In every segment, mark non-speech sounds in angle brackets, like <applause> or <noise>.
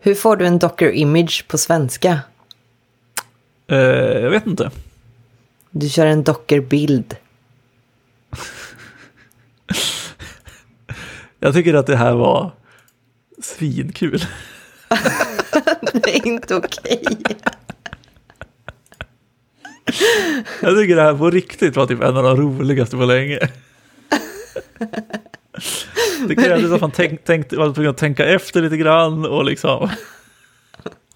Hur får du en Docker image på svenska? Eh, jag vet inte. Du kör en Docker bild. <laughs> Jag tycker att det här var svinkul. <laughs> Det är inte okej. Jag tycker det här på riktigt var typ en av de roligaste på länge. <laughs> Det krävdes att man tänk, tänkte, var tvungen att tänka efter lite grann och liksom...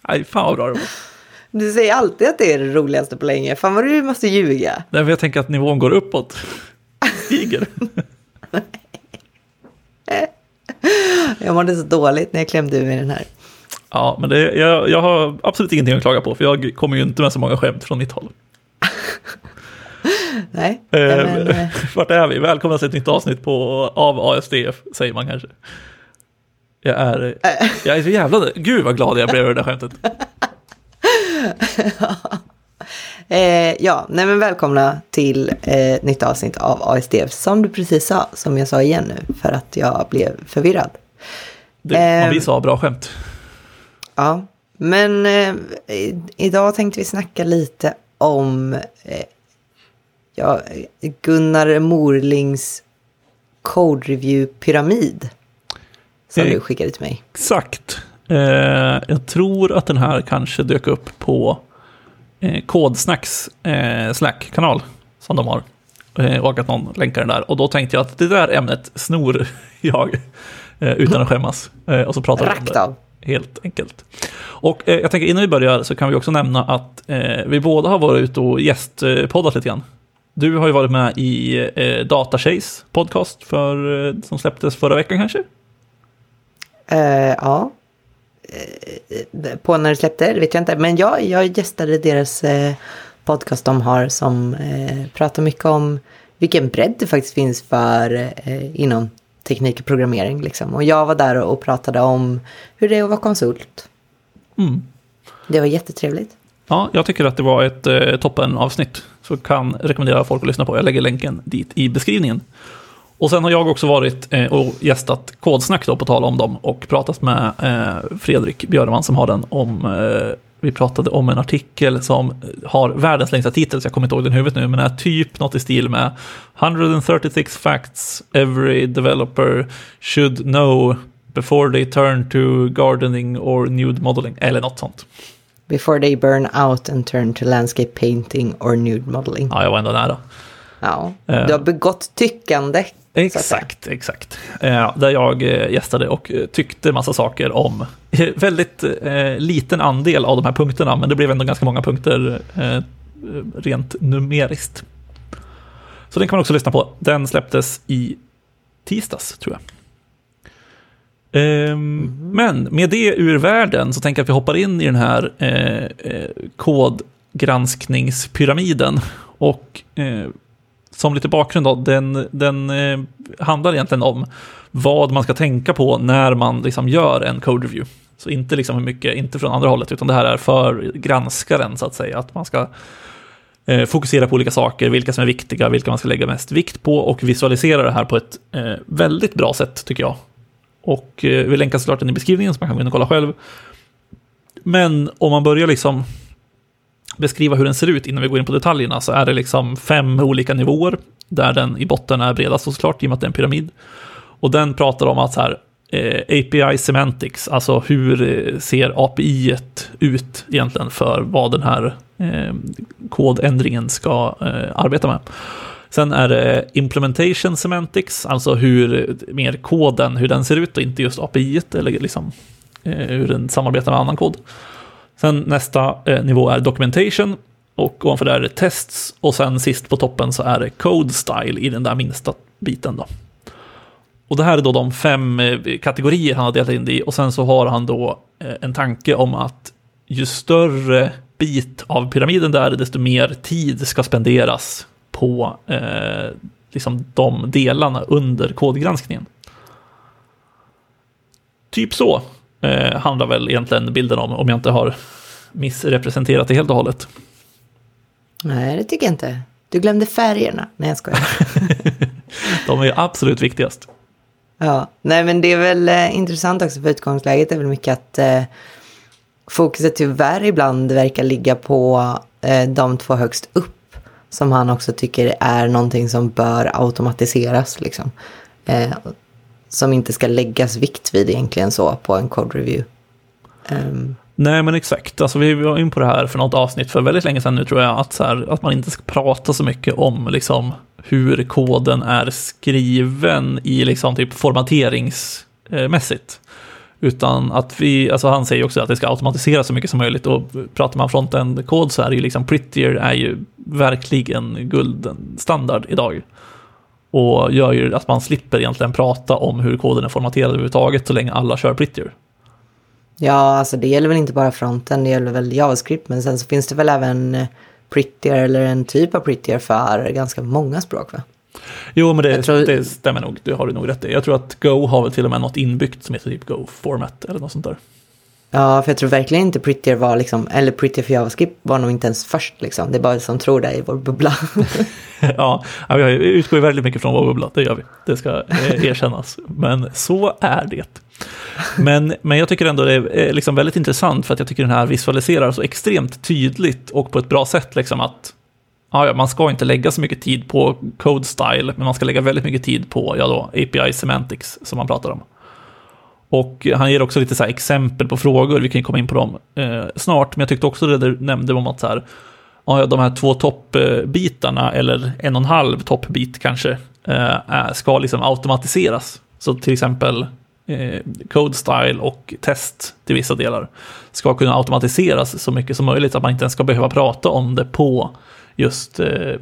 Nej, fan vad bra det var. Du säger alltid att det är det roligaste på länge. Fan vad du måste ljuga. Nej, men jag tänker att nivån går uppåt. Stiger. <laughs> Jag mådde så dåligt när jag klämde ur mig den här. Ja, men det, jag, jag har absolut ingenting att klaga på, för jag kommer ju inte med så många skämt från mitt håll. <laughs> Nej, Eh, men, eh, <laughs> Vart är vi? Välkomna till ett nytt avsnitt på, av ASDF, säger man kanske. Jag är, jag är så jävla... Gud vad glad jag blev över det där skämtet. <laughs> eh, ja, nej men välkomna till eh, nytt avsnitt av ASDF. Som du precis sa, som jag sa igen nu, för att jag blev förvirrad. Man Ehm. blir så bra skämt. Ja, men eh, i- idag tänkte vi snacka lite om eh, ja, Gunnar Morlings Code Review-pyramid. Som du skickade till mig. Exakt. Eh, jag tror att den här kanske dök upp på eh, Kodsnacks eh, Slack-kanal som de har. Eh, och att någon länkar den där. Och då tänkte jag att det där ämnet snor <laughs> jag eh, utan att skämmas. Eh, och så pratar vi om det. Helt enkelt. Och eh, jag tänker innan vi börjar så kan vi också nämna att vi båda har varit ute och gästpoddat lite grann. Du har ju varit med i eh, Datachase podcast för, eh, som släpptes förra veckan kanske? Eh, ja. Eh, på när det släppte, det vet jag inte. Men jag, jag gästade deras eh, podcast de har som eh, pratar mycket om vilken bredd det faktiskt finns för eh, inom teknik och programmering. Liksom. Och jag var där och pratade om hur det är att vara konsult. Mm. Det var jättetrevligt. Ja, jag tycker att det var ett eh, toppenavsnitt. Så kan rekommendera folk att lyssna på. Jag lägger länken dit i beskrivningen. Och sen har jag också varit eh, och gästat Kodsnack då, på tal om dem. Och pratat med eh, Fredrik Björman som har den om... Eh, vi pratade om en artikel som har världens längsta titel, så jag kommer inte ihåg den i huvudet nu, men är typ något i stil med 136 facts every developer should know before they turn to gardening or nude modeling, eller något sånt. Before they burn out and turn to landscape painting or nude modeling. Ja, jag var ändå nära. Ja, Eh. du har begått tyckande. Exakt, exakt. Eh, där jag eh, gästade och tyckte massa saker om väldigt liten andel av de här punkterna, men det blev ändå ganska många punkter rent numeriskt. Så den kan man också lyssna på. Den släpptes i tisdags, tror jag. Ehm, Men med det ur världen så tänker jag att vi hoppar in i den här eh, eh, kodgranskningspyramiden. Och eh, som lite bakgrund då, den, den eh, handlar egentligen om vad man ska tänka på när man liksom gör en code review. Så inte liksom hur mycket, inte från andra hållet, utan det här är för granskaren så att säga. Att man ska eh, fokusera på olika saker, vilka som är viktiga, vilka man ska lägga mest vikt på och visualisera det här på ett eh, väldigt bra sätt tycker jag. Och eh, vi länkar såklart den i beskrivningen så man kan gå in och kolla själv. Men om man börjar liksom beskriva hur den ser ut innan vi går in på detaljerna så är det liksom fem olika nivåer där den i botten är bredast såklart i och med att det är en pyramid. Och den pratar om att så här, eh, API semantics, alltså hur eh, ser API ut egentligen för vad den här eh, kodändringen ska eh, arbeta med. Sen är det implementation semantics, alltså hur mer koden, hur den ser ut och inte just API eller liksom eh, hur den samarbetar med annan kod. Sen nästa eh, nivå är documentation och ovanför där är det tests och sen sist på toppen så är det code style i den där minsta biten då. Och det här är då de fem eh, kategorier han har delat in det i och sen så har han då en tanke om att ju större bit av pyramiden där, desto mer tid ska spenderas på eh, liksom de delarna under kodgranskningen. Typ så eh, handlar väl egentligen bilden om, om jag inte har missrepresenterat det helt och hållet. Nej, det tycker jag inte. Du glömde färgerna. Nej, jag skojar. <laughs> De är absolut viktigast. Ja, nej men det är väl eh, intressant också för utgångsläget är väl mycket att eh, fokuset tyvärr ibland verkar ligga på eh, de två högst upp som han också tycker är någonting som bör automatiseras liksom. Eh, som inte ska läggas vikt vid egentligen så på en code review. Um, Nej, men exakt. Alltså, vi var in på det här för något avsnitt för väldigt länge sedan nu tror jag, att, så här, att man inte ska prata så mycket om liksom, hur koden är skriven i liksom, typ formateringsmässigt. Utan att vi, alltså han säger också att det ska automatiseras så mycket som möjligt och pratar man frontend-kod så är det ju liksom Prettier är ju verkligen guldstandard idag. Och gör ju att man slipper egentligen prata om hur koden är formaterad överhuvudtaget så länge alla kör Prettier. Ja, alltså det gäller väl inte bara fronten, det gäller väl JavaScript, men sen så finns det väl även eh, Prettier eller en typ av Prettier för ganska många språk va? Jo, men det, tror... det stämmer nog, det har du nog rätt i. Jag tror att Go har väl till och med något inbyggt som heter typ Go Format eller något sånt där. Ja, för jag tror verkligen inte Prettier var liksom, eller Prettier för JavaScript var nog inte ens först liksom. Det är bara som tror det i vår bubbla. <laughs> ja, vi utgår ju väldigt mycket från vår bubbla, det gör vi. Det ska eh, erkännas. Men så är det. Men, men jag tycker ändå det är eh, liksom väldigt intressant för att jag tycker den här visualiserar så extremt tydligt och på ett bra sätt liksom att ja, man ska inte lägga så mycket tid på code style, men man ska lägga väldigt mycket tid på ja då, API semantics som man pratar om. Och han ger också lite så exempel på frågor, vi kan komma in på dem eh, snart, men jag tyckte också det du nämnde om att så här, ja, de här två toppbitarna, eller en och en halv toppbit kanske, eh, ska liksom automatiseras. Så till exempel eh, code style och test till vissa delar ska kunna automatiseras så mycket som möjligt, att man inte ens ska behöva prata om det på just eh,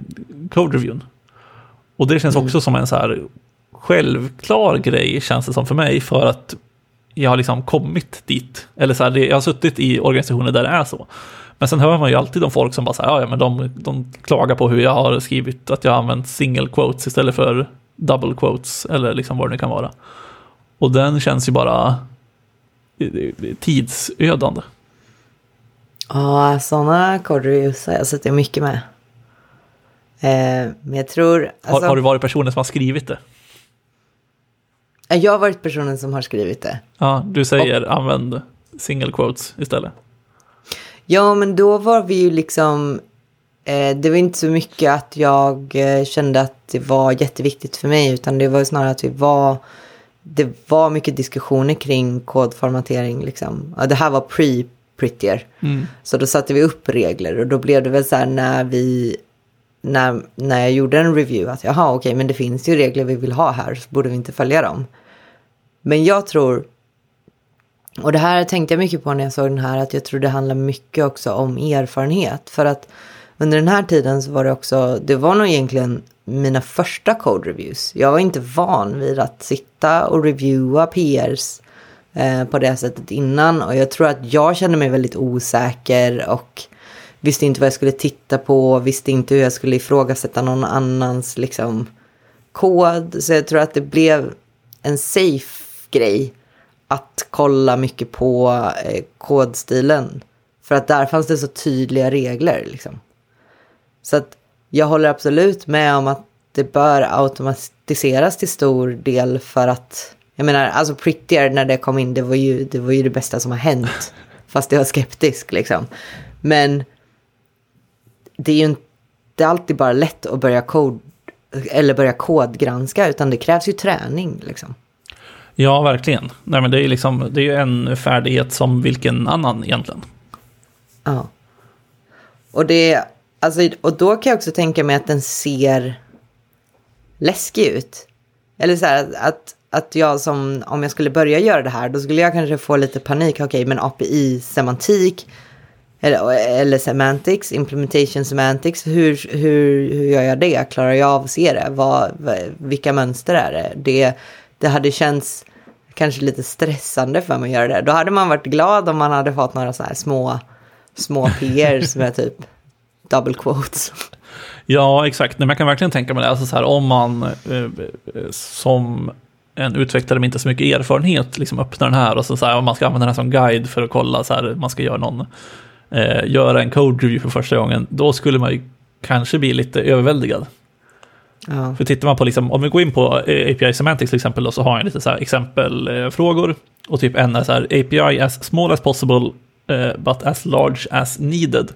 code reviewn. Och det känns mm. också som en så här självklar grej, känns det som för mig, för att jag har liksom kommit dit. Eller så här, jag har suttit i organisationer där det är så. Men sen hör man ju alltid de folk som bara säger, ja, men de, de klagar på hur jag har skrivit att jag har använt single quotes istället för double quotes eller liksom vad det nu kan vara. Och den känns ju bara tidsödande. Ja, sådana reviews har jag suttit mycket med. Eh, men jag tror... Alltså, har, har, du varit personen som har skrivit det? Jag har varit personen som har skrivit det. Ja, du säger och, använd single quotes istället. Ja, men då var vi ju liksom... Eh, det var inte så mycket att jag eh, kände att det var jätteviktigt för mig, utan det var snarare att vi var... Det var mycket diskussioner kring kodformatering. Liksom. Ja, det här var pre-prettier. Mm. Så då satte vi upp regler och då blev det väl så här när vi när, när jag gjorde en review att jaha okej men det finns ju regler vi vill ha här så borde vi inte följa dem. Men jag tror, och det här tänkte jag mycket på när jag såg den här, att jag tror det handlar mycket också om erfarenhet. För att under den här tiden så var det också, det var nog egentligen mina första code reviews. Jag var inte van vid att sitta och reviewa PRs eh, på det sättet innan. Och jag tror att jag kände mig väldigt osäker och visste inte vad jag skulle titta på, visste inte hur jag skulle ifrågasätta någon annans liksom, kod. Så jag tror att det blev en safe grej att kolla mycket på eh, kodstilen. För att där fanns det så tydliga regler. Liksom. Så att jag håller absolut med om att det bör automatiseras till stor del för att jag menar, alltså Prettier när det kom in, det var ju det, var ju det bästa som har hänt. <laughs> Fast jag var skeptisk liksom. Men det är ju inte alltid bara lätt att börja kod eller börja kodgranska utan det krävs ju träning liksom. Ja, verkligen. Nej, men det är ju liksom, det är en färdighet som vilken annan egentligen. Ja. Och, det, alltså, och då kan jag också tänka mig att den ser läskig ut. Eller så här att, att jag som, om jag skulle börja göra det här, då skulle jag kanske få lite panik. Okej, okay, men API-semantik eller, eller semantics, implementation semantics, hur, hur, hur gör jag det? Klarar jag av att se det? Vad, vilka mönster är det? det? Det hade känts kanske lite stressande för mig att göra det. Då hade man varit glad om man hade fått några så här små, små <laughs> PRs med typ double quotes. Ja, exakt. Nej, man kan verkligen tänka mig det. Alltså så här, om man eh, som en utvecklare med inte så mycket erfarenhet liksom öppnar den här och så, så här, man ska använda den här som guide för att kolla så här, man ska göra någon eh, göra en code review för första gången, då skulle man ju kanske bli lite överväldigad. Ja. För tittar man på, liksom, om vi går in på eh, API Semantics till exempel, då, så har jag lite så här exempelfrågor. Och typ en är så här, API as small as possible, uh, but as large as needed.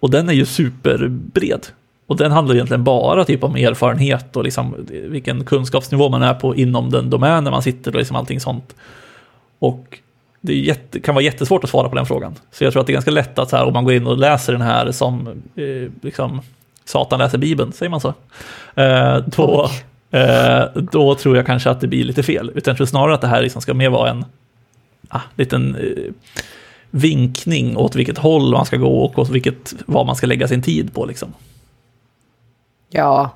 Och den är ju superbred. Och den handlar egentligen bara typ om erfarenhet och liksom vilken kunskapsnivå man är på inom den domänen man sitter och liksom allting sånt. Och det är jätte, kan vara jättesvårt att svara på den frågan. Så jag tror att det är ganska lätt att så här, om man går in och läser den här som eh, liksom, Satan läser Bibeln, säger man så? Eh, då, eh, då tror jag kanske att det blir lite fel. Utan jag tror snarare att det här liksom ska mer vara en ah, liten eh, vinkning åt vilket håll man ska gå och åt vilket, vad man ska lägga sin tid på. Liksom. Ja,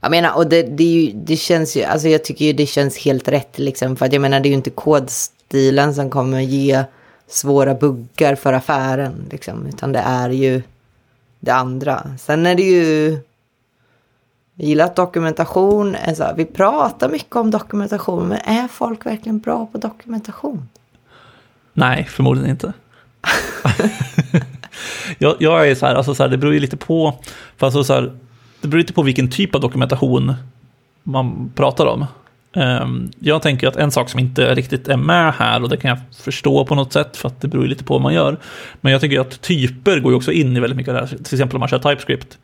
jag menar, och det, det, ju, det känns ju, alltså jag tycker ju det känns helt rätt liksom. För att jag menar, det är ju inte kodstilen som kommer ge svåra buggar för affären liksom. Utan det är ju det andra. Sen är det ju, jag gillar att dokumentation är så här, vi pratar mycket om dokumentation, men är folk verkligen bra på dokumentation? Nej, förmodligen inte. <laughs> jag, jag, är så här, alltså så här, det beror ju lite på, för alltså så här, det beror lite på vilken typ av dokumentation man pratar om. Um, jag tänker att en sak som inte riktigt är med här, och det kan jag förstå på något sätt, för att det beror lite på vad man gör. Men jag tycker att typer går ju också in i väldigt mycket av det här, till exempel om man kör TypeScript.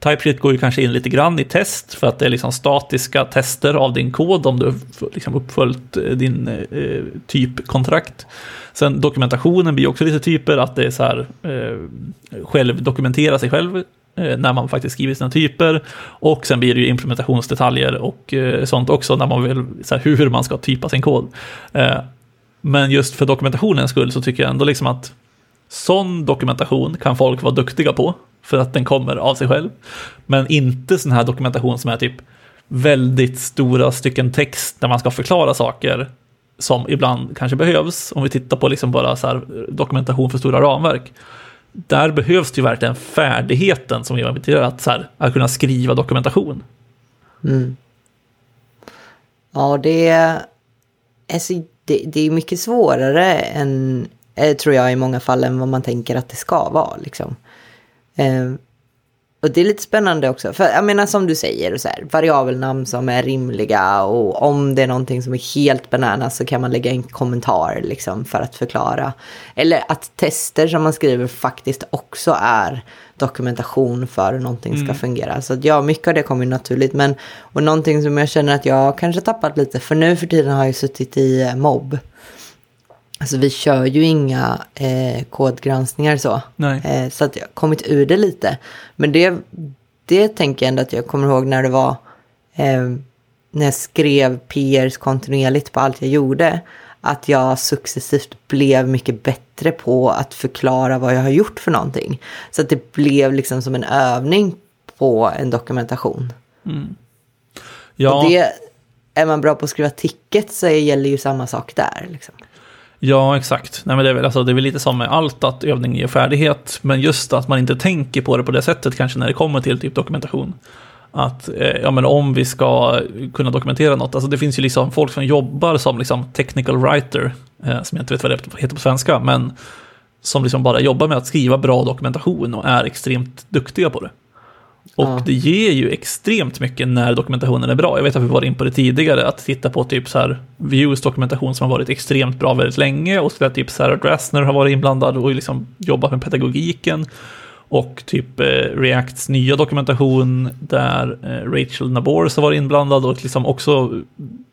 TypeScript går ju kanske in lite grann i test, för att det är liksom statiska tester av din kod, om du har liksom uppföljt eh, din eh, typkontrakt. Sen dokumentationen blir också lite typer, att det är så här, eh, själv dokumentera sig själv Eh, när man faktiskt skriver sina typer. Och sen blir det ju implementationsdetaljer och eh, sånt också, när man vill, så här, hur man ska typa sin kod. Eh, men just för dokumentationens skull så tycker jag ändå liksom att sån dokumentation kan folk vara duktiga på, för att den kommer av sig själv. Men inte sån här dokumentation som är typ väldigt stora stycken text där man ska förklara saker som ibland kanske behövs. Om vi tittar på liksom bara så här dokumentation för stora ramverk. Där behövs det ju verkligen färdigheten som Eva betyder, att, så här, att kunna skriva dokumentation. Mm. Ja, det är, alltså, det, det är mycket svårare än, eh, tror jag i många fall, än vad man tänker att det ska vara. Liksom. Eh, och det är lite spännande också, för jag menar som du säger, så här, variabelnamn som är rimliga och om det är någonting som är helt banana så kan man lägga en kommentar liksom för att förklara. Eller att tester som man skriver faktiskt också är dokumentation för hur någonting ska Mm. fungera. Så att ja, mycket av det kommer ju naturligt, men och någonting som jag känner att jag kanske tappat lite, för nu för tiden har jag suttit i eh, mobb. Alltså vi kör ju inga eh, kodgranskningar så. Eh, så att jag har kommit ur det lite. Men det, det tänker jag ändå att jag kommer ihåg när det var eh, när jag skrev PRs kontinuerligt på allt jag gjorde. Att jag successivt blev mycket bättre på att förklara vad jag har gjort för någonting. Så att det blev liksom som en övning på en dokumentation. Ja, Och det, är man bra på att skriva ticket så gäller ju samma sak där. Liksom ja, exakt. Nej, men det, är väl, alltså, det är väl lite som med allt, att övning ger färdighet. Men just att man inte tänker på det på det sättet, kanske när det kommer till typ dokumentation. Att eh, ja, men om vi ska kunna dokumentera något, alltså det finns ju liksom folk som jobbar som liksom technical writer, eh, som jag inte vet vad det heter på svenska, men som liksom bara jobbar med att skriva bra dokumentation och är extremt duktiga på det. Och Ja. det ger ju extremt mycket när dokumentationen är bra. Jag vet att vi var in på det tidigare, att titta på typ så här Views dokumentation som har varit extremt bra väldigt länge och där typ Sarah Dressner har varit inblandad och liksom jobbat med pedagogiken. Och typ eh, Reacts nya dokumentation där eh, Rachel Nabors har varit inblandad och liksom också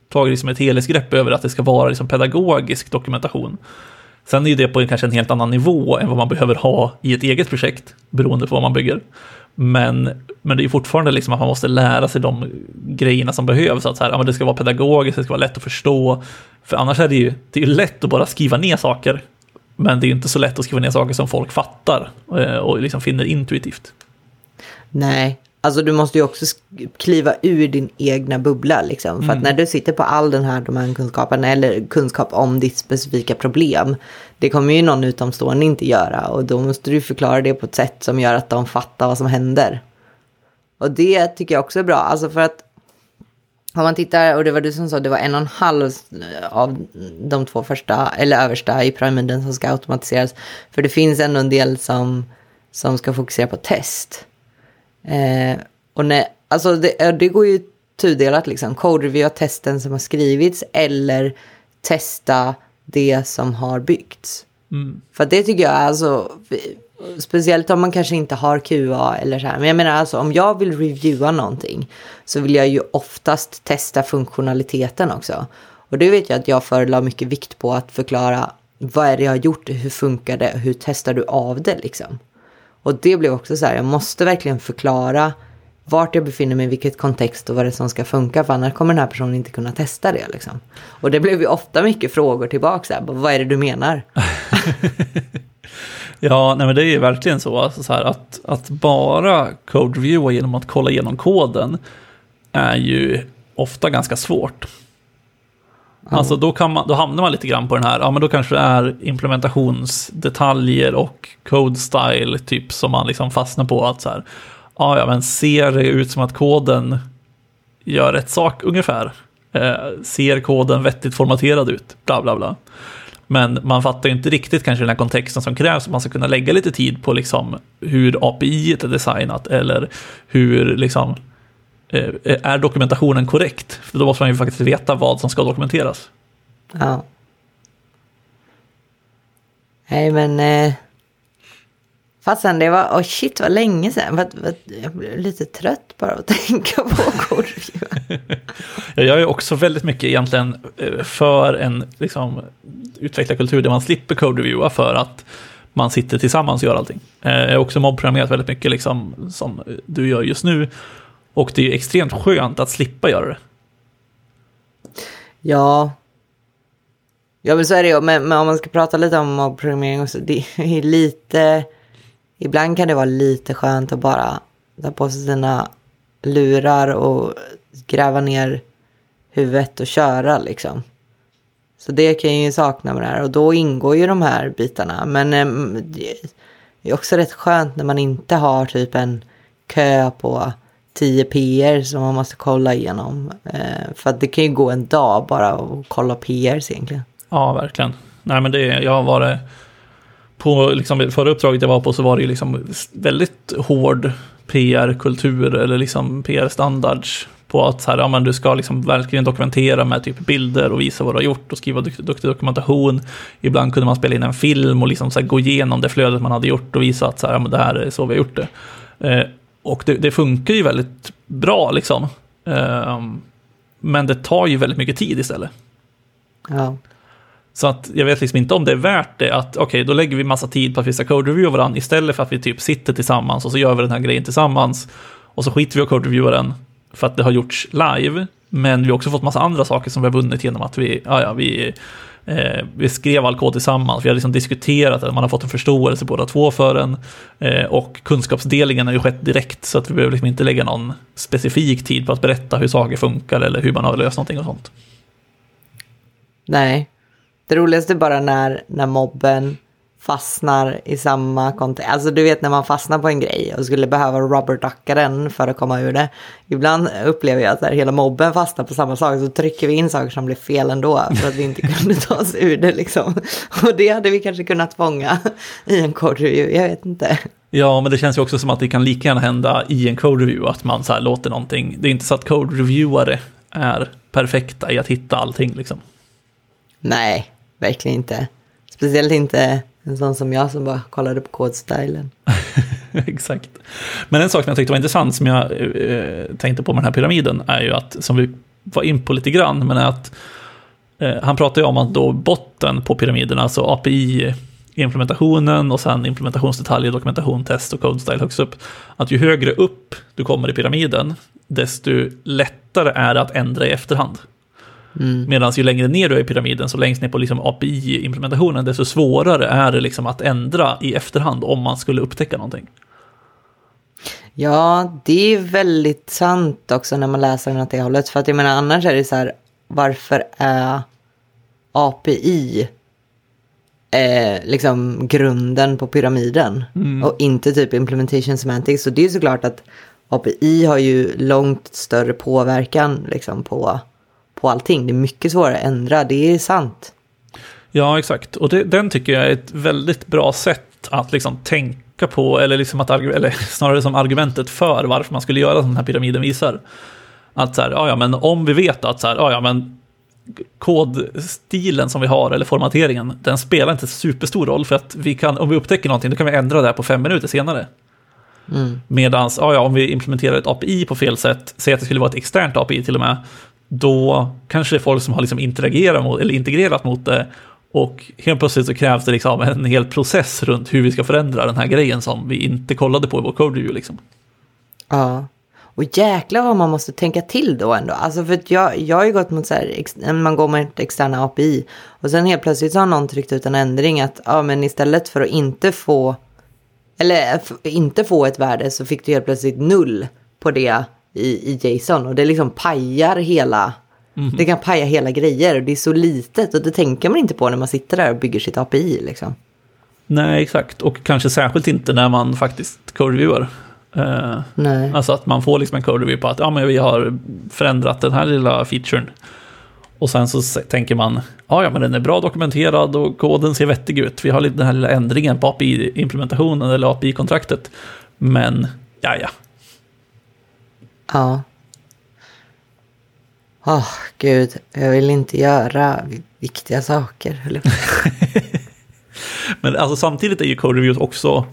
tagit liksom ett helhetsgrepp över att det ska vara liksom pedagogisk dokumentation. Sen är ju det på en, kanske en helt annan nivå än vad man behöver ha i ett eget projekt, beroende på vad man bygger. Men, men det är fortfarande liksom att man måste lära sig de grejerna som behövs. Att så här, ja, men det ska vara pedagogiskt, det ska vara lätt att förstå. För annars är det ju, det är ju lätt att bara skriva ner saker. Men det är ju inte så lätt att skriva ner saker som folk fattar eh, och liksom finner intuitivt. Nej, alltså du måste ju också kliva ur din egna bubbla liksom. För att när du sitter på all den här domänkunskapen eller kunskap om ditt specifika problem. Det kommer ju någon utomstående inte göra och då måste du förklara det på ett sätt som gör att de fattar vad som händer. Och det tycker jag också är bra, alltså för att om man tittar, och det var du som sa, det var en och en halv av de två första, eller översta i pyramiden som ska automatiseras. För det finns ändå en del som, som ska fokusera på test. Eh, och när, alltså det, det går ju tudelat liksom. Code-reviewa testen som har skrivits eller testa det som har byggts. Mm. För det tycker jag alltså, speciellt om man kanske inte har QA eller så här. Men jag menar alltså om jag vill reviewa någonting så vill jag ju oftast testa funktionaliteten också. Och det vet jag att jag förlade mycket vikt på att förklara vad är det jag har gjort, hur funkar det, hur testar du av det liksom. Och det blev också så här, jag måste verkligen förklara vart jag befinner mig, vilket kontext och vad det är som ska funka. För annars kommer den här personen inte kunna testa det. Liksom. Och det blev ju ofta mycket frågor tillbaka. Så här, vad är det du menar? <laughs> ja, nej men det är ju verkligen så. Alltså så här, att, att bara code-reviewa genom att kolla igenom koden är ju ofta ganska svårt. Ja. Alltså då, kan man, då hamnar man lite grann på den här, ja men då kanske det är implementationsdetaljer och code style typ som man liksom fastnar på att så här, ja, ja, men ser det ut som att koden gör rätt sak ungefär? Eh, ser koden vettigt formaterad ut? Bla, bla, bla. Men man fattar ju inte riktigt kanske den här kontexten som krävs. Man ska kunna lägga lite tid på liksom hur API är designat eller hur liksom eh, är dokumentationen korrekt? För då måste man ju faktiskt veta vad som ska dokumenteras. Ja. Nej, men eh, Fastän det var, oh shit vad länge sedan. Jag blev lite trött bara att <laughs> tänka på code <laughs> Jag är också väldigt mycket egentligen eh, för en liksom, utvecklarkultur där man slipper code reviewa för att man sitter tillsammans och gör allting. Eh, jag har också mobbprogrammerat väldigt mycket liksom, som du gör just nu. Och det är ju extremt skönt att slippa göra det. Ja. Ja men så är det ju. Men, men om man ska prata lite om mobbprogrammering också. Det är lite ibland kan det vara lite skönt att bara ta på sig sina lurar och gräva ner huvudet och köra liksom. Så det kan jag ju sakna med det här och då ingår ju de här bitarna. Men ehm, det är också rätt skönt när man inte har typ en kö på tio PR som man måste kolla igenom. Eh, för att det kan ju gå en dag bara att kolla PRs egentligen. Ja, verkligen. Nej, men det, jag har varit på liksom, förra uppdraget jag var på så var det ju liksom väldigt hård PR-kultur eller liksom PR-standards på att så här, ja, men du ska liksom verkligen dokumentera med typ bilder och visa vad du har gjort och skriva duktig dokumentation. Ibland kunde man spela in en film och liksom så här, gå igenom det flödet man hade gjort och visa att så här, ja, men det här är så vi har gjort det. Eh, och det, det, funkar ju väldigt bra liksom. Eh, men det tar ju väldigt mycket tid istället. Ja. Så att jag vet liksom inte om det är värt det att okej, okay, då lägger vi massa tid på att vi ska code-reviewa varandra istället för att vi typ sitter tillsammans och så gör vi den här grejen tillsammans och så skiter vi och code-reviewa den för att det har gjorts live. Men vi har också fått massa andra saker som vi har vunnit genom att vi, ja, ja, vi, eh, vi skrev all kod tillsammans. Vi har liksom diskuterat det, man har fått en förståelse båda två för den. Eh, och kunskapsdelningen har ju skett direkt så att vi behöver liksom inte lägga någon specifik tid på att berätta hur saker funkar eller hur man har löst någonting och sånt. Nej, det roligaste är bara när, när mobben fastnar i samma kontext. Alltså du vet när man fastnar på en grej och skulle behöva rubberducka den för att komma ur det. Ibland upplever jag att här, hela mobben fastnar på samma sak så trycker vi in saker som blir fel ändå för att vi inte <laughs> kunde ta oss ur det liksom. Och det hade vi kanske kunnat fånga i en code review, jag vet inte. Ja, men det känns ju också som att det kan lika gärna hända i en code review att man så här låter någonting. Det är inte så att code revieware är perfekta i att hitta allting liksom. Nej, verkligen inte. Speciellt inte en sån som jag som bara kollade på kodstylen. <laughs> Exakt. Men en sak som jag tyckte var intressant som jag eh, tänkte på med den här pyramiden är ju att, som vi var in på lite grann, men är att eh, han pratar ju om att då botten på pyramiden, alltså API implementationen och sen implementationsdetaljer, dokumentation, test och code style högst upp. Att ju högre upp du kommer i pyramiden, desto lättare är det att ändra i efterhand. Mm. Medan ju längre ner du är i pyramiden, så längst ner på liksom API-implementationen, desto svårare är det liksom att ändra i efterhand om man skulle upptäcka någonting. Ja, det är väldigt sant också när man läser den åt det hållet. För att jag menar, annars är det så här, varför är API eh, liksom grunden på pyramiden? Mm. Och inte typ implementation semantics. Så det är såklart att API har ju långt större påverkan liksom på på allting. Det är mycket svårare att ändra, det är sant. Ja, exakt. Och det, den tycker jag är ett väldigt bra sätt att liksom tänka på, eller, liksom att, eller <laughs> snarare som argumentet för varför man skulle göra som den här pyramiden visar. Att så här, ja, ja, men om vi vet att så här, ja, ja, men kodstilen som vi har, eller formateringen, den spelar inte superstor roll för att vi kan, om vi upptäcker någonting, då kan vi ändra det här på fem minuter senare. Mm. Medan, ja, ja, om vi implementerar ett API på fel sätt, säg att det skulle vara ett externt API till och med, då kanske det är folk som har liksom interagerat mot, eller integrerat mot det och helt plötsligt så krävs det liksom en hel process runt hur vi ska förändra den här grejen som vi inte kollade på i vår code review. Liksom. Ja, och jäklar vad man måste tänka till då ändå. Alltså för jag, jag har ju gått mot så här, man går mot externa API och sen helt plötsligt så har någon tryckt ut en ändring att ja men istället för att inte få eller inte få ett värde så fick du helt plötsligt null på det i, i JSON och det liksom pajar hela Mm. Det kan paja hela grejer och det är så litet och det tänker man inte på när man sitter där och bygger sitt API. Liksom. Nej, exakt. Och kanske särskilt inte när man faktiskt. Uh, Nej. Alltså att man får liksom en code-review på att ja, men vi har förändrat den här lilla featuren. Och sen så tänker man, ja, ja men den är bra dokumenterad och koden ser vettig ut. Vi har lite den här lilla ändringen på API-implementationen eller API-kontraktet. Men, ja, ja. Ja. Åh, oh, gud, jag vill inte göra viktiga saker. <laughs> Men alltså samtidigt är ju code reviews också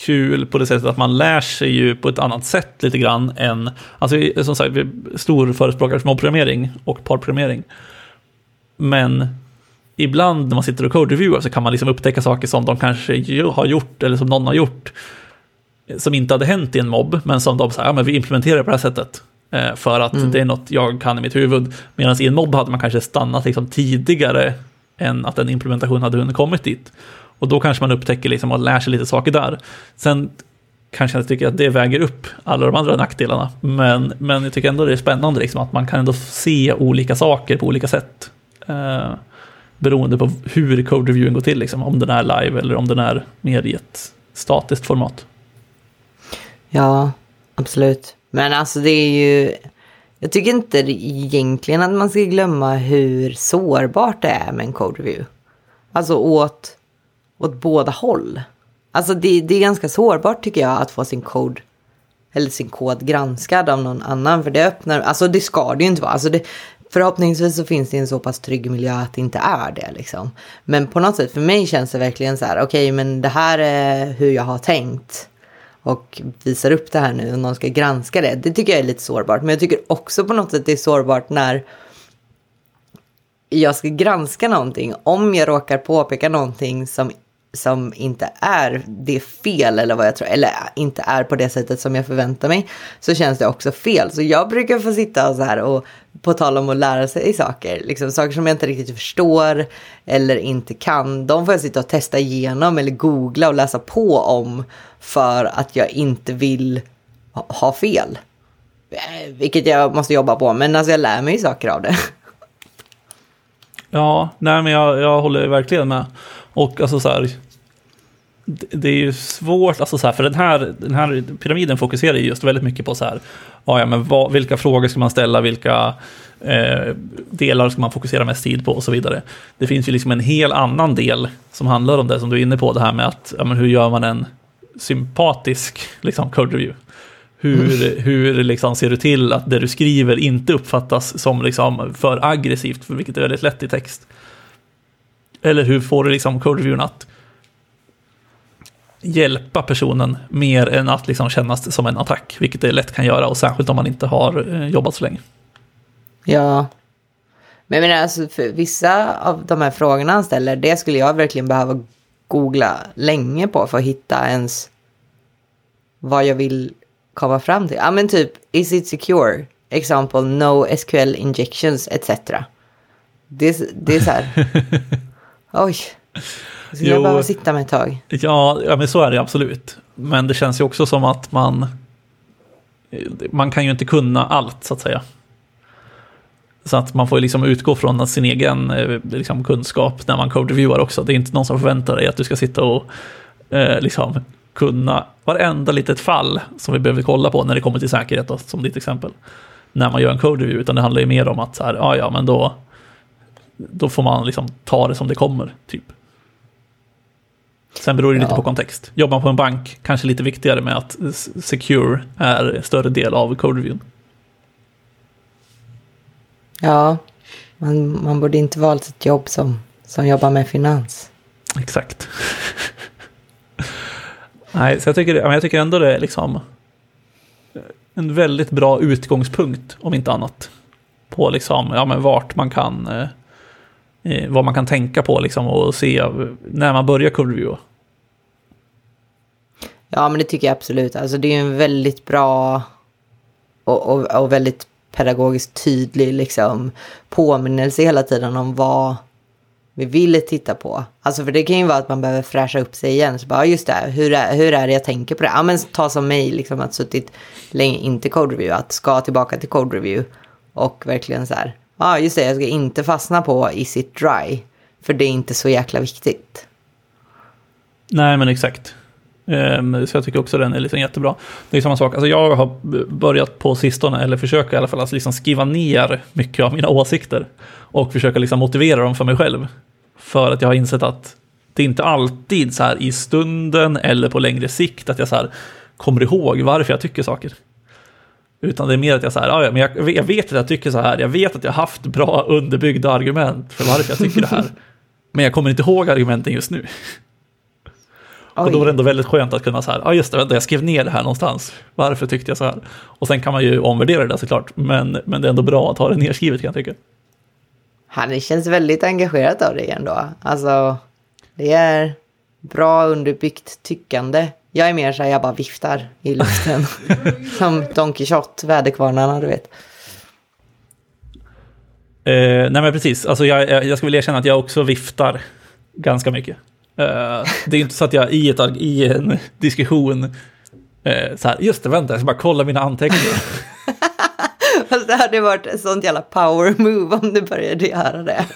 kul på det sättet att man lär sig ju på ett annat sätt lite grann än, alltså som sagt, vi är stor förespråkare för mobbprogrammering och parprogrammering. Men ibland när man sitter och code-reviewar så kan man liksom upptäcka saker som de kanske har gjort eller som någon har gjort som inte hade hänt i en mobb, men som de säger, ja men vi implementerar på det här sättet. Eh, för att mm. det är något jag kan i mitt huvud. Medan i en mobb hade man kanske stannat liksom tidigare än att en implementation hade hunnit kommit dit. Och då kanske man upptäcker liksom och lär sig lite saker där. Sen kanske jag tycker att det väger upp alla de andra nackdelarna. Men, men jag tycker ändå det är spännande liksom, att man kan ändå se olika saker på olika sätt. Eh, beroende på hur code-reviewen går till, liksom, om den är live eller om den är mer i ett statiskt format. Ja, absolut. Men alltså det är ju... Jag tycker inte egentligen att man ska glömma hur sårbart det är med en code review. Alltså åt, åt båda håll. Alltså det, det är ganska sårbart tycker jag att få sin kod eller sin kod granskad av någon annan. För det öppnar, alltså det ska det ju inte vara. Alltså det, förhoppningsvis så finns det en så pass trygg miljö att det inte är det liksom. Men på något sätt för mig känns det verkligen så här, okej okay, men det här är hur jag har tänkt och visar upp det här nu och någon ska granska det. Det tycker jag är lite sårbart. Men jag tycker också på något sätt det är sårbart när jag ska granska någonting. Om jag råkar påpeka någonting som, som inte är det fel eller vad jag tror, eller inte är på det sättet som jag förväntar mig, så känns det också fel. Så jag brukar få sitta och så här och på tal om att lära sig saker, liksom saker som jag inte riktigt förstår eller inte kan, de får jag sitta och testa igenom eller googla och läsa på om för att jag inte vill ha fel. Eh, vilket jag måste jobba på, men alltså jag lär mig saker av det. Ja, nej men jag, jag håller verkligen med. Och alltså så här, det är ju svårt, alltså så här, för den här, den här pyramiden fokuserar ju just väldigt mycket på så här, ja, men vad, vilka frågor ska man ställa, vilka eh, delar ska man fokusera mest tid på och så vidare. Det finns ju liksom en hel annan del som handlar om det som du är inne på, det här med att, ja, men hur gör man en sympatisk liksom, code review? Hur, mm. hur liksom ser du till att det du skriver inte uppfattas som liksom för aggressivt, vilket är väldigt lätt i text? Eller hur får du liksom code att hjälpa personen mer än att liksom kännas som en attack, vilket det lätt kan göra, och särskilt om man inte har eh, jobbat så länge. Ja. Men jag menar, alltså, för vissa av de här frågorna han ställer, det skulle jag verkligen behöva googla länge på för att hitta ens vad jag vill komma fram till. Ja, men typ, is it secure? Example, no SQL injections, etc. Det, det är så här, <laughs> oj. Så jag behöver sitta med ett tag. Ja, ja, men så är det absolut. Men det känns ju också som att man... Man kan ju inte kunna allt, så att säga. Så att man får liksom utgå från sin egen eh, liksom, kunskap när man code-reviewar också. Det är inte någon som förväntar dig att du ska sitta och eh, liksom, kunna varenda litet fall som vi behöver kolla på när det kommer till säkerhet, då, som ditt exempel. När man gör en code-review, utan det handlar ju mer om att så här, ja, ja, men då, då får man liksom ta det som det kommer, typ. Sen beror det lite Ja. på kontext. Jobbar man på en bank, kanske lite viktigare med att secure är större del av code reviewen. Ja, man, man borde inte valt ett jobb som, som jobbar med finans. Exakt. <laughs> Nej, så jag tycker, jag tycker ändå det är liksom en väldigt bra utgångspunkt, om inte annat. På liksom, ja men vart man kan, eh, vad man kan tänka på liksom och se när man börjar CodeReview. Ja, men det tycker jag absolut. Alltså det är en väldigt bra och, och, och väldigt pedagogiskt tydlig liksom, påminnelse hela tiden om vad vi vill titta på. Alltså för det kan ju vara att man behöver fräscha upp sig igen. Så bara, just det, hur är, hur är det jag tänker på det? Ja, men ta som mig, liksom att suttit länge, inte code review, att ska tillbaka till code review. Och verkligen så här, ja just det, jag ska inte fastna på is it dry. För det är inte så jäkla viktigt. Nej, men exakt. Ehm, så jag tycker också den är liksom jättebra. Det är samma sak, alltså jag har börjat på sistone, eller försöker i alla fall, att liksom skriva ner mycket av mina åsikter. Och försöka liksom motivera dem för mig själv. För att jag har insett att det är inte alltid så här i stunden eller på längre sikt att jag så här kommer ihåg varför jag tycker saker. Utan det är mer att jag så här, "Ja, ja, men jag, jag vet att jag tycker så här, jag vet att jag har haft bra underbyggda argument för varför jag tycker det här. <laughs> Men jag kommer inte ihåg argumenten just nu. Och då var det ändå väldigt skönt att kunna så här, ja just det, vänta, jag skrev ner det här någonstans. Varför tyckte jag så här? Och sen kan man ju omvärdera det där såklart, men, men det är ändå bra att ha det nedskrivet kan jag tycka. Han känns väldigt engagerad av dig ändå. Alltså, det är bra underbyggt tyckande. Jag är mer så här, jag bara viftar i luften. <laughs> Som Don Quijote, väderkvarnarna, du vet. Eh, nej men precis, alltså jag, jag, jag ska väl erkänna att jag också viftar ganska mycket. Eh, det är inte så att jag i, ett, i en diskussion, eh, så här, just det, vänta, jag ska bara kolla mina anteckningar. <laughs> Fast det hade varit ett sånt jävla power move om du började göra det. <laughs>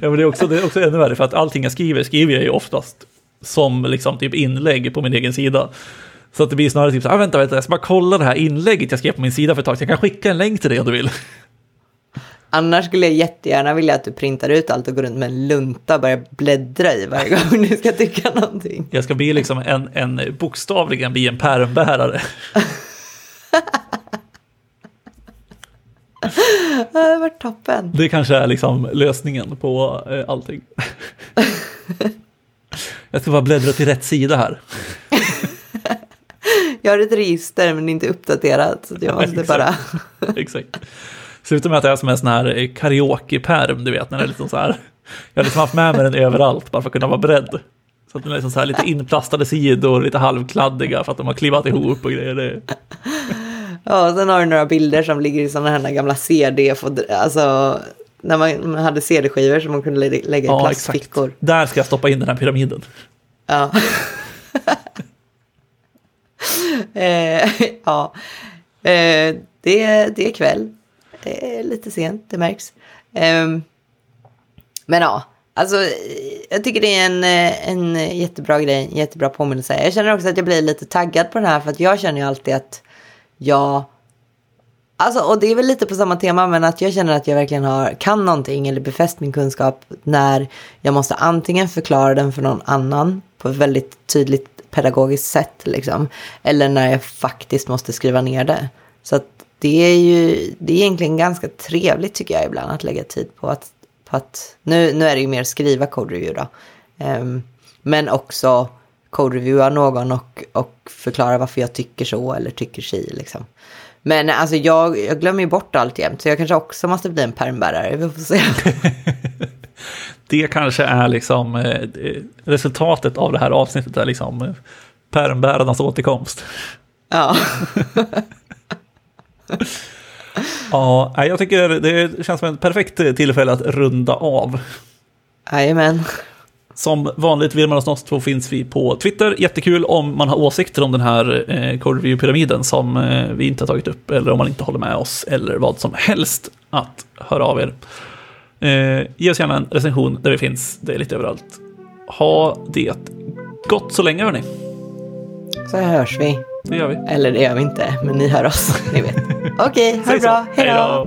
Ja, men det är, också, det är också ännu värre, för att allting jag skriver, skriver jag ju oftast som liksom typ inlägg på min egen sida. Så att det blir snarare typ så här, ah, vänta, vänta, jag ska bara kolla det här inlägget jag skrev på min sida för ett tag, så jag kan skicka en länk till dig om du vill. Annars skulle jag jättegärna vilja att du printar ut allt och går runt med en lunta och börjar bläddra i varje gång du ska tycka någonting. Jag ska bli liksom en, en bokstavligen bli en pärmbärare. Det hade varit toppen. Det kanske är liksom lösningen på eh, allting. <laughs> Jag ska bara bläddra till rätt sida här. <laughs> Jag har ett register men inte uppdaterat. Så jag <laughs> måste Exakt. bara... <laughs> Exakt. Slutar med att jag är som en sån här eh, karaoke-pärm, du vet, när det är liksom så här. Jag har liksom haft med mig den överallt bara för att kunna vara beredd. Så att den är liksom så här lite inplastade sidor, lite halvkladdiga för att de har klivat ihop och grejer. Ja, sen har du några bilder som ligger i sådana här gamla CD, alltså när man, hade CD-skivor som man kunde lä- lägga i ja, exakt. plastfickor. Där ska jag stoppa in den här pyramiden. Ja. <laughs> eh, ja. Eh, det, det är kväll. Det är lite sent, det märks. Ehm, men ja, alltså eh, jag tycker det är en, eh, en jättebra grej, en jättebra påminnelse. Jag känner också att jag blir lite taggad på den här för att jag känner ju alltid att jag Alltså, och det är väl lite på samma tema, men att jag känner att jag verkligen har, kan någonting eller befäst min kunskap när jag måste antingen förklara den för någon annan på ett väldigt tydligt pedagogiskt sätt, liksom, eller när jag faktiskt måste skriva ner det. Så att det är ju, det är egentligen ganska trevligt tycker jag ibland att lägga tid på att, på att nu, nu är det ju mer skriva code review då, um, men också code reviewa någon och, och förklara varför jag tycker så eller tycker si liksom. Men alltså jag, jag glömmer ju bort allt jämt, så jag kanske också måste bli en pärmbärare. Vi får se. <laughs> Det kanske är liksom eh, resultatet av det här avsnittet, är liksom eh, pärmbärarnas återkomst. ja. <laughs> Ja, jag tycker det känns som ett perfekt tillfälle att runda av. Jajamän. Som vanligt vill man oss två finns vi på Twitter. Jättekul om man har åsikter om den här eh, Code Review-pyramiden som eh, vi inte har tagit upp, eller om man inte håller med oss, eller vad som helst, att höra av er. Eh, ge oss gärna en recension där vi finns, det är lite överallt. Ha det gott så länge hörni. Så hörs vi. Det gör vi. Eller det gör vi inte, men ni hör oss. <laughs> Ni vet. Okej, ha det så. bra. Hej då.